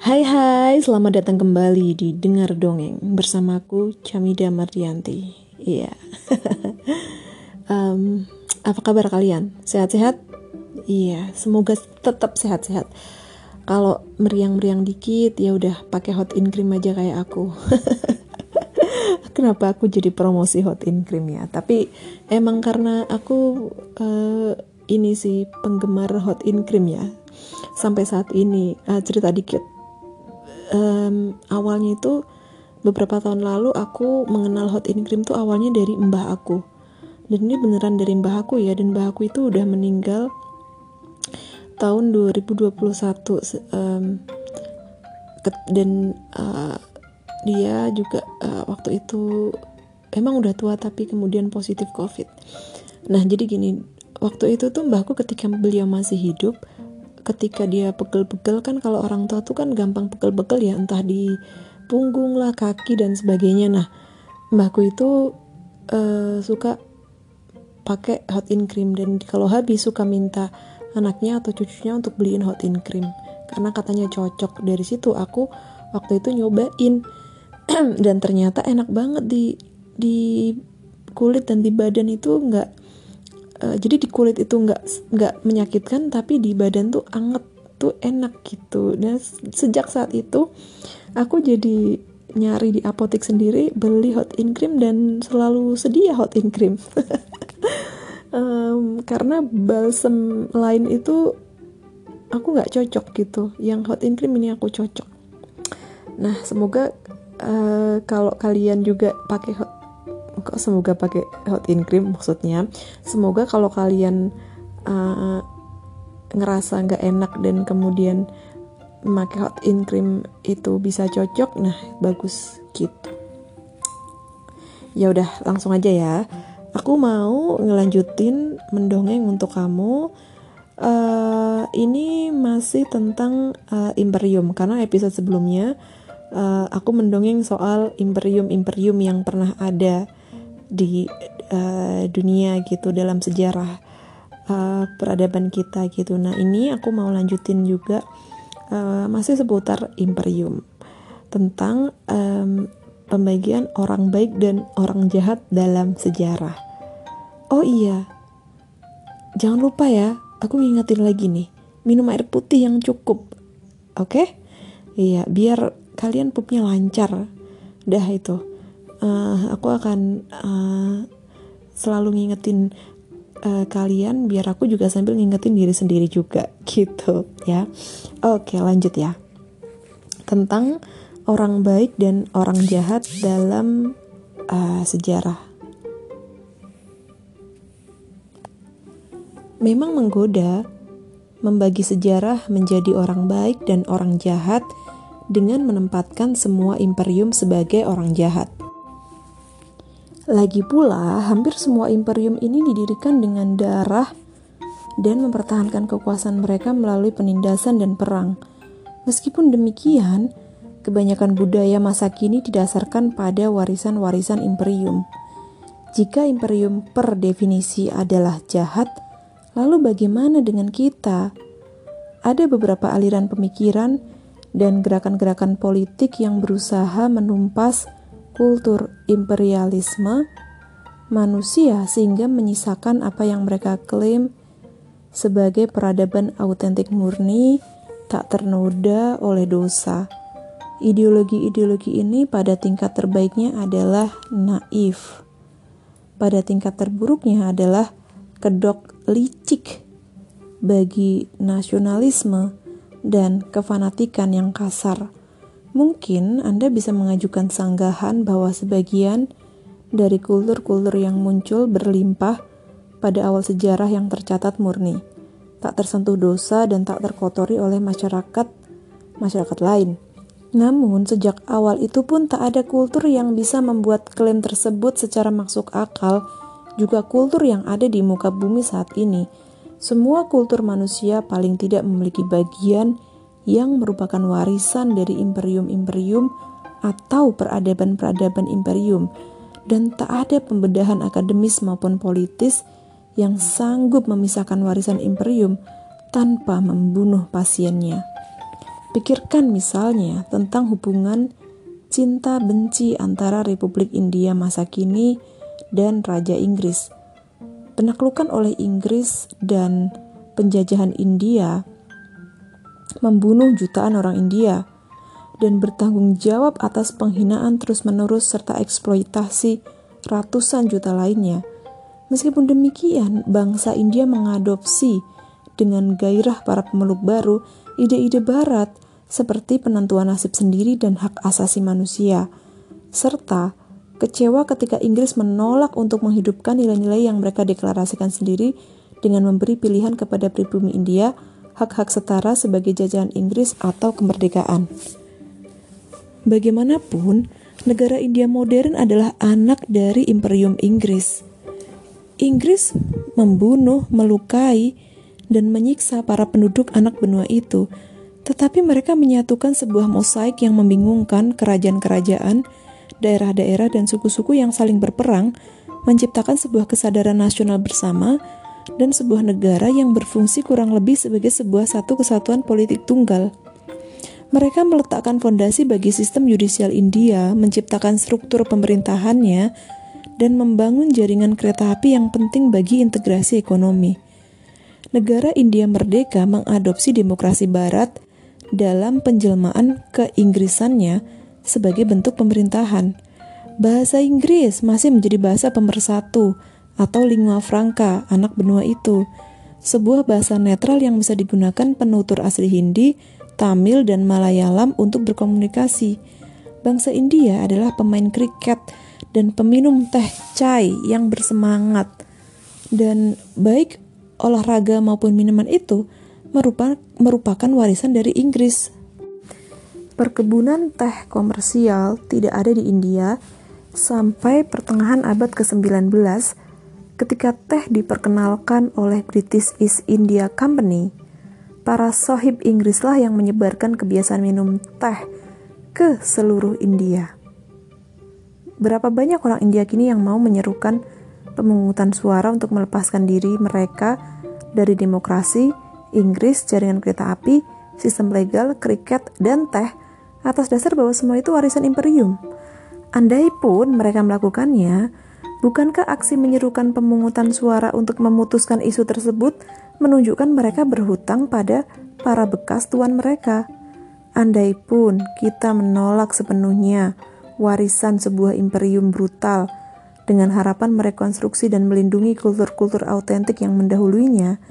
Hai hai, selamat datang kembali di Dengar Dongeng bersamaku Camida Mardianti. Iya. um, apa kabar kalian? Sehat-sehat? Iya, semoga tetap sehat-sehat. Kalau meriang-meriang dikit ya udah pakai hot in cream aja kayak aku. Kenapa aku jadi promosi hot in cream ya? Tapi emang karena aku uh, ini sih penggemar hot in cream ya. Sampai saat ini uh, cerita dikit um, awalnya itu beberapa tahun lalu aku mengenal hot in cream tuh awalnya dari mbah aku. Dan ini beneran dari mbah aku ya dan mbah aku itu udah meninggal tahun 2021 um, dan uh, dia juga uh, waktu itu emang udah tua tapi kemudian positif covid. Nah jadi gini waktu itu tuh mbahku ketika beliau masih hidup ketika dia pegel-pegel kan kalau orang tua tuh kan gampang pegel-pegel ya entah di punggung lah kaki dan sebagainya. Nah mbakku itu uh, suka pakai hot in cream dan kalau habis suka minta anaknya atau cucunya untuk beliin hot in cream. Karena katanya cocok. Dari situ aku waktu itu nyobain. Dan ternyata enak banget di di kulit dan di badan itu nggak uh, jadi di kulit itu nggak nggak menyakitkan tapi di badan tuh anget tuh enak gitu. Dan sejak saat itu aku jadi nyari di apotek sendiri beli hot in cream dan selalu sedia hot in cream. Um, karena balsam lain itu aku nggak cocok gitu. Yang hot in cream ini aku cocok. Nah semoga uh, kalau kalian juga pakai hot semoga pakai hot in cream maksudnya. Semoga kalau kalian uh, ngerasa nggak enak dan kemudian memakai hot in cream itu bisa cocok nah bagus gitu. Ya udah langsung aja ya. Aku mau ngelanjutin mendongeng untuk kamu. Uh, ini masih tentang uh, imperium. Karena episode sebelumnya uh, aku mendongeng soal imperium-imperium yang pernah ada di uh, dunia gitu dalam sejarah uh, peradaban kita gitu. Nah ini aku mau lanjutin juga uh, masih seputar imperium tentang um, pembagian orang baik dan orang jahat dalam sejarah. Oh iya, jangan lupa ya, aku ngingetin lagi nih, minum air putih yang cukup, oke? Okay? Iya, biar kalian pupnya lancar. Dah itu uh, aku akan uh, selalu ngingetin uh, kalian biar aku juga sambil ngingetin diri sendiri juga gitu ya. Oke lanjut ya. Tentang orang baik dan orang jahat dalam uh, sejarah. Memang menggoda membagi sejarah menjadi orang baik dan orang jahat dengan menempatkan semua imperium sebagai orang jahat. Lagi pula, hampir semua imperium ini didirikan dengan darah dan mempertahankan kekuasaan mereka melalui penindasan dan perang. Meskipun demikian, kebanyakan budaya masa kini didasarkan pada warisan-warisan imperium. Jika imperium per definisi adalah jahat, lalu bagaimana dengan kita? Ada beberapa aliran pemikiran dan gerakan-gerakan politik yang berusaha menumpas kultur imperialisme manusia sehingga menyisakan apa yang mereka klaim sebagai peradaban autentik murni tak ternoda oleh dosa. Ideologi-ideologi ini pada tingkat terbaiknya adalah naif. Pada tingkat terburuknya adalah kedok licik bagi nasionalisme dan kefanatikan yang kasar. Mungkin Anda bisa mengajukan sanggahan bahwa sebagian dari kultur-kultur yang muncul berlimpah pada awal sejarah yang tercatat murni, tak tersentuh dosa dan tak terkotori oleh masyarakat masyarakat lain. Namun, sejak awal itu pun tak ada kultur yang bisa membuat klaim tersebut secara masuk akal, juga kultur yang ada di muka bumi saat ini. Semua kultur manusia paling tidak memiliki bagian yang merupakan warisan dari imperium-imperium atau peradaban-peradaban imperium dan tak ada pembedahan akademis maupun politis yang sanggup memisahkan warisan imperium tanpa membunuh pasiennya. Pikirkan misalnya tentang hubungan cinta benci antara Republik India masa kini dan Raja Inggris. Penaklukan oleh Inggris dan penjajahan India membunuh jutaan orang India dan bertanggung jawab atas penghinaan terus-menerus serta eksploitasi ratusan juta lainnya. Meskipun demikian, bangsa India mengadopsi dengan gairah para pemeluk baru ide-ide barat seperti penentuan nasib sendiri dan hak asasi manusia, serta kecewa ketika Inggris menolak untuk menghidupkan nilai-nilai yang mereka deklarasikan sendiri dengan memberi pilihan kepada pribumi India hak-hak setara sebagai jajahan Inggris atau kemerdekaan. Bagaimanapun, negara India modern adalah anak dari Imperium Inggris. Inggris membunuh, melukai, dan menyiksa para penduduk anak benua itu, tetapi mereka menyatukan sebuah mosaik yang membingungkan kerajaan-kerajaan, daerah-daerah, dan suku-suku yang saling berperang, menciptakan sebuah kesadaran nasional bersama dan sebuah negara yang berfungsi kurang lebih sebagai sebuah satu kesatuan politik tunggal. Mereka meletakkan fondasi bagi sistem yudisial India, menciptakan struktur pemerintahannya, dan membangun jaringan kereta api yang penting bagi integrasi ekonomi. Negara India merdeka mengadopsi demokrasi barat dalam penjelmaan keinggrisannya sebagai bentuk pemerintahan. Bahasa Inggris masih menjadi bahasa pemersatu atau lingua franca anak benua itu, sebuah bahasa netral yang bisa digunakan penutur asli Hindi, Tamil, dan Malayalam untuk berkomunikasi. Bangsa India adalah pemain kriket dan peminum teh chai yang bersemangat. Dan baik olahraga maupun minuman itu merupakan, warisan dari Inggris. Perkebunan teh komersial tidak ada di India sampai pertengahan abad ke-19 ketika teh diperkenalkan oleh British East India Company. Para sohib Inggrislah yang menyebarkan kebiasaan minum teh ke seluruh India. Berapa banyak orang India kini yang mau menyerukan pemungutan suara untuk melepaskan diri mereka dari demokrasi, Inggris, jaringan kereta api, sistem legal, kriket, dan teh atas dasar bahwa semua itu warisan imperium. Andai pun mereka melakukannya, bukankah aksi menyerukan pemungutan suara untuk memutuskan isu tersebut menunjukkan mereka berhutang pada para bekas tuan mereka? Andai pun kita menolak sepenuhnya warisan sebuah imperium brutal dengan harapan merekonstruksi dan melindungi kultur-kultur autentik yang mendahuluinya,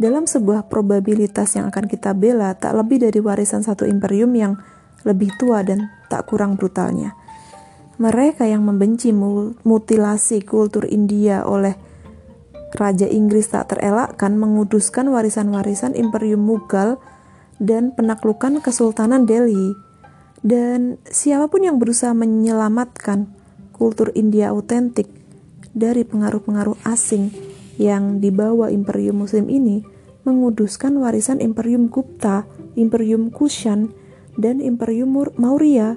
dalam sebuah probabilitas yang akan kita bela tak lebih dari warisan satu imperium yang lebih tua dan tak kurang brutalnya. Mereka yang membenci mutilasi kultur India oleh Raja Inggris tak terelakkan menguduskan warisan-warisan Imperium Mughal dan penaklukan Kesultanan Delhi dan siapa pun yang berusaha menyelamatkan kultur India autentik dari pengaruh-pengaruh asing yang dibawa Imperium Muslim ini menguduskan warisan Imperium Gupta, Imperium Kushan, dan Imperium Maurya.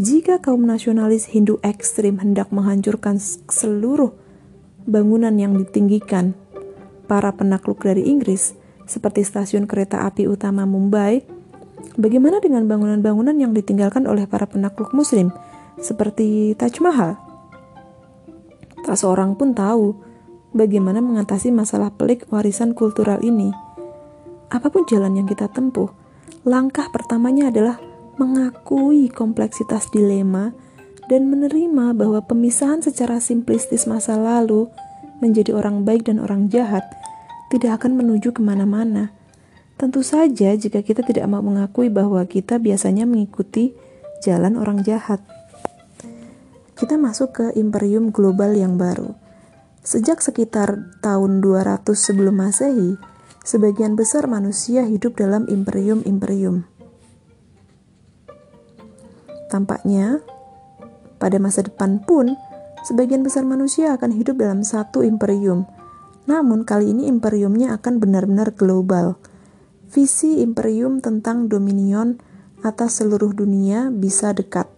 Jika kaum nasionalis Hindu ekstrim hendak menghancurkan seluruh bangunan yang ditinggikan para penakluk dari Inggris, seperti stasiun kereta api utama Mumbai, Bagaimana dengan bangunan-bangunan yang ditinggalkan oleh para penakluk muslim seperti Taj Mahal? Tak seorang pun tahu bagaimana mengatasi masalah pelik warisan kultural ini. Apa pun jalan yang kita tempuh, langkah pertamanya adalah mengakui kompleksitas dilema dan menerima bahwa pemisahan secara simplistis masa lalu menjadi orang baik dan orang jahat tidak akan menuju ke mana-mana Tentu saja jika kita tidak mau mengakui bahwa kita biasanya mengikuti jalan orang jahat. Kita masuk ke imperium global yang baru. Sejak sekitar tahun 200 sebelum Masehi, sebagian besar manusia hidup dalam imperium-imperium. Tampaknya, pada masa depan pun, sebagian besar manusia akan hidup dalam satu imperium. Namun kali ini imperiumnya akan benar-benar global – visi imperium tentang dominion atas seluruh dunia bisa dekat.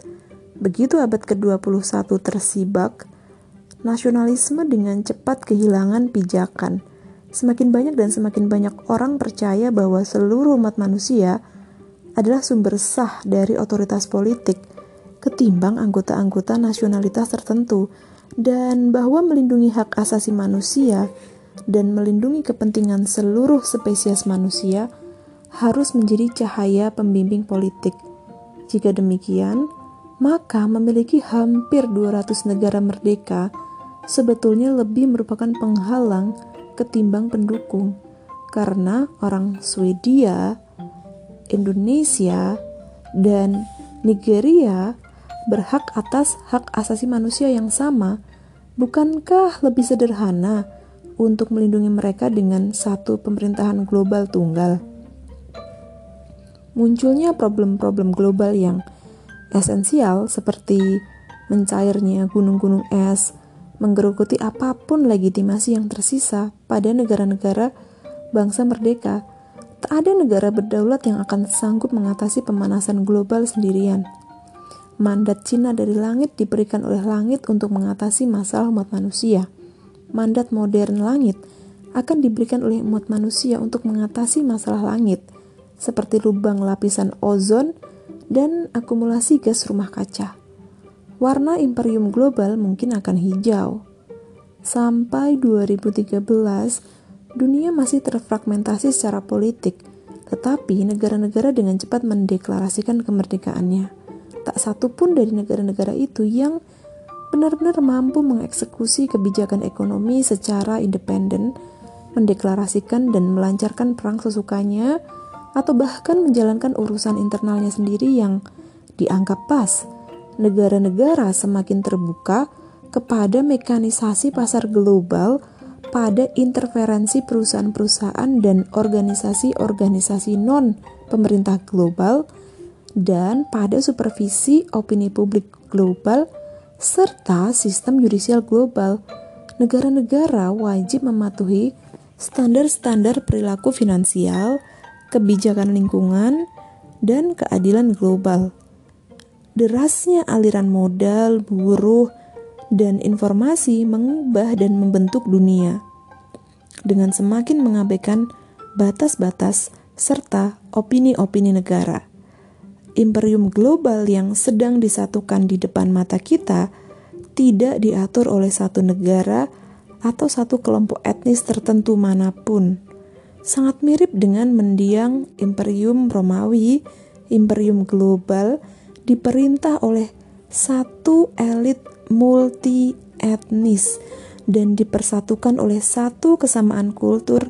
Begitu abad ke-21 tersibak, nasionalisme dengan cepat kehilangan pijakan. Semakin banyak dan semakin banyak orang percaya bahwa seluruh umat manusia adalah sumber sah dari otoritas politik ketimbang anggota-anggota nasionalitas tertentu dan bahwa melindungi hak asasi manusia dan melindungi kepentingan seluruh spesies manusia harus menjadi cahaya pembimbing politik. Jika demikian, maka memiliki hampir 200 negara merdeka sebetulnya lebih merupakan penghalang ketimbang pendukung karena orang Swedia, Indonesia, dan Nigeria berhak atas hak asasi manusia yang sama, bukankah lebih sederhana untuk melindungi mereka dengan satu pemerintahan global tunggal? Munculnya problem-problem global yang esensial seperti mencairnya gunung-gunung es, menggerogoti apa pun legitimasi yang tersisa pada negara-negara bangsa merdeka. Tak ada negara berdaulat yang akan sanggup mengatasi pemanasan global sendirian mandat Cina dari langit diberikan oleh langit untuk mengatasi masalah umat manusia. Mandat modern langit akan diberikan oleh umat manusia untuk mengatasi masalah langit, seperti lubang lapisan ozon dan akumulasi gas rumah kaca. Warna imperium global mungkin akan hijau. Sampai 2013, dunia masih terfragmentasi secara politik, tetapi negara-negara dengan cepat mendeklarasikan kemerdekaannya tak satu pun dari negara-negara itu yang benar-benar mampu mengeksekusi kebijakan ekonomi secara independen, mendeklarasikan dan melancarkan perang sesukanya, atau bahkan menjalankan urusan internalnya sendiri yang dianggap pas. Negara-negara semakin terbuka kepada mekanisasi pasar global pada interferensi perusahaan-perusahaan dan organisasi-organisasi non-pemerintah global dan pada supervisi opini publik global serta sistem yudisial global. Negara-negara wajib mematuhi standar-standar perilaku finansial, kebijakan lingkungan, dan keadilan global. Derasnya aliran modal, buruh, dan informasi mengubah dan membentuk dunia dengan semakin mengabaikan batas-batas serta opini-opini negara imperium global yang sedang disatukan di depan mata kita tidak diatur oleh satu negara atau satu kelompok etnis tertentu mana pun. Sangat mirip dengan mendiang imperium Romawi, imperium global diperintah oleh satu elit multi etnis dan dipersatukan oleh satu kesamaan kultur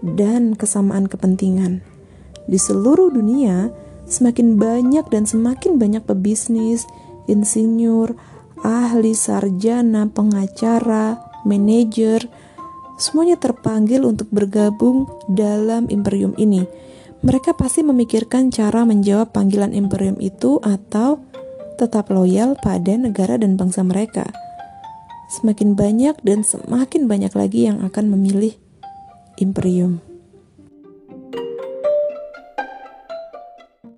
dan kesamaan kepentingan. Di seluruh dunia, Semakin banyak dan semakin banyak pebisnis, insinyur, ahli sarjana, pengacara, manajer, semuanya terpanggil untuk bergabung dalam imperium ini. Mereka pasti memikirkan cara menjawab panggilan imperium itu atau tetap loyal pada negara dan bangsa mereka. Semakin banyak dan semakin banyak lagi yang akan memilih imperium.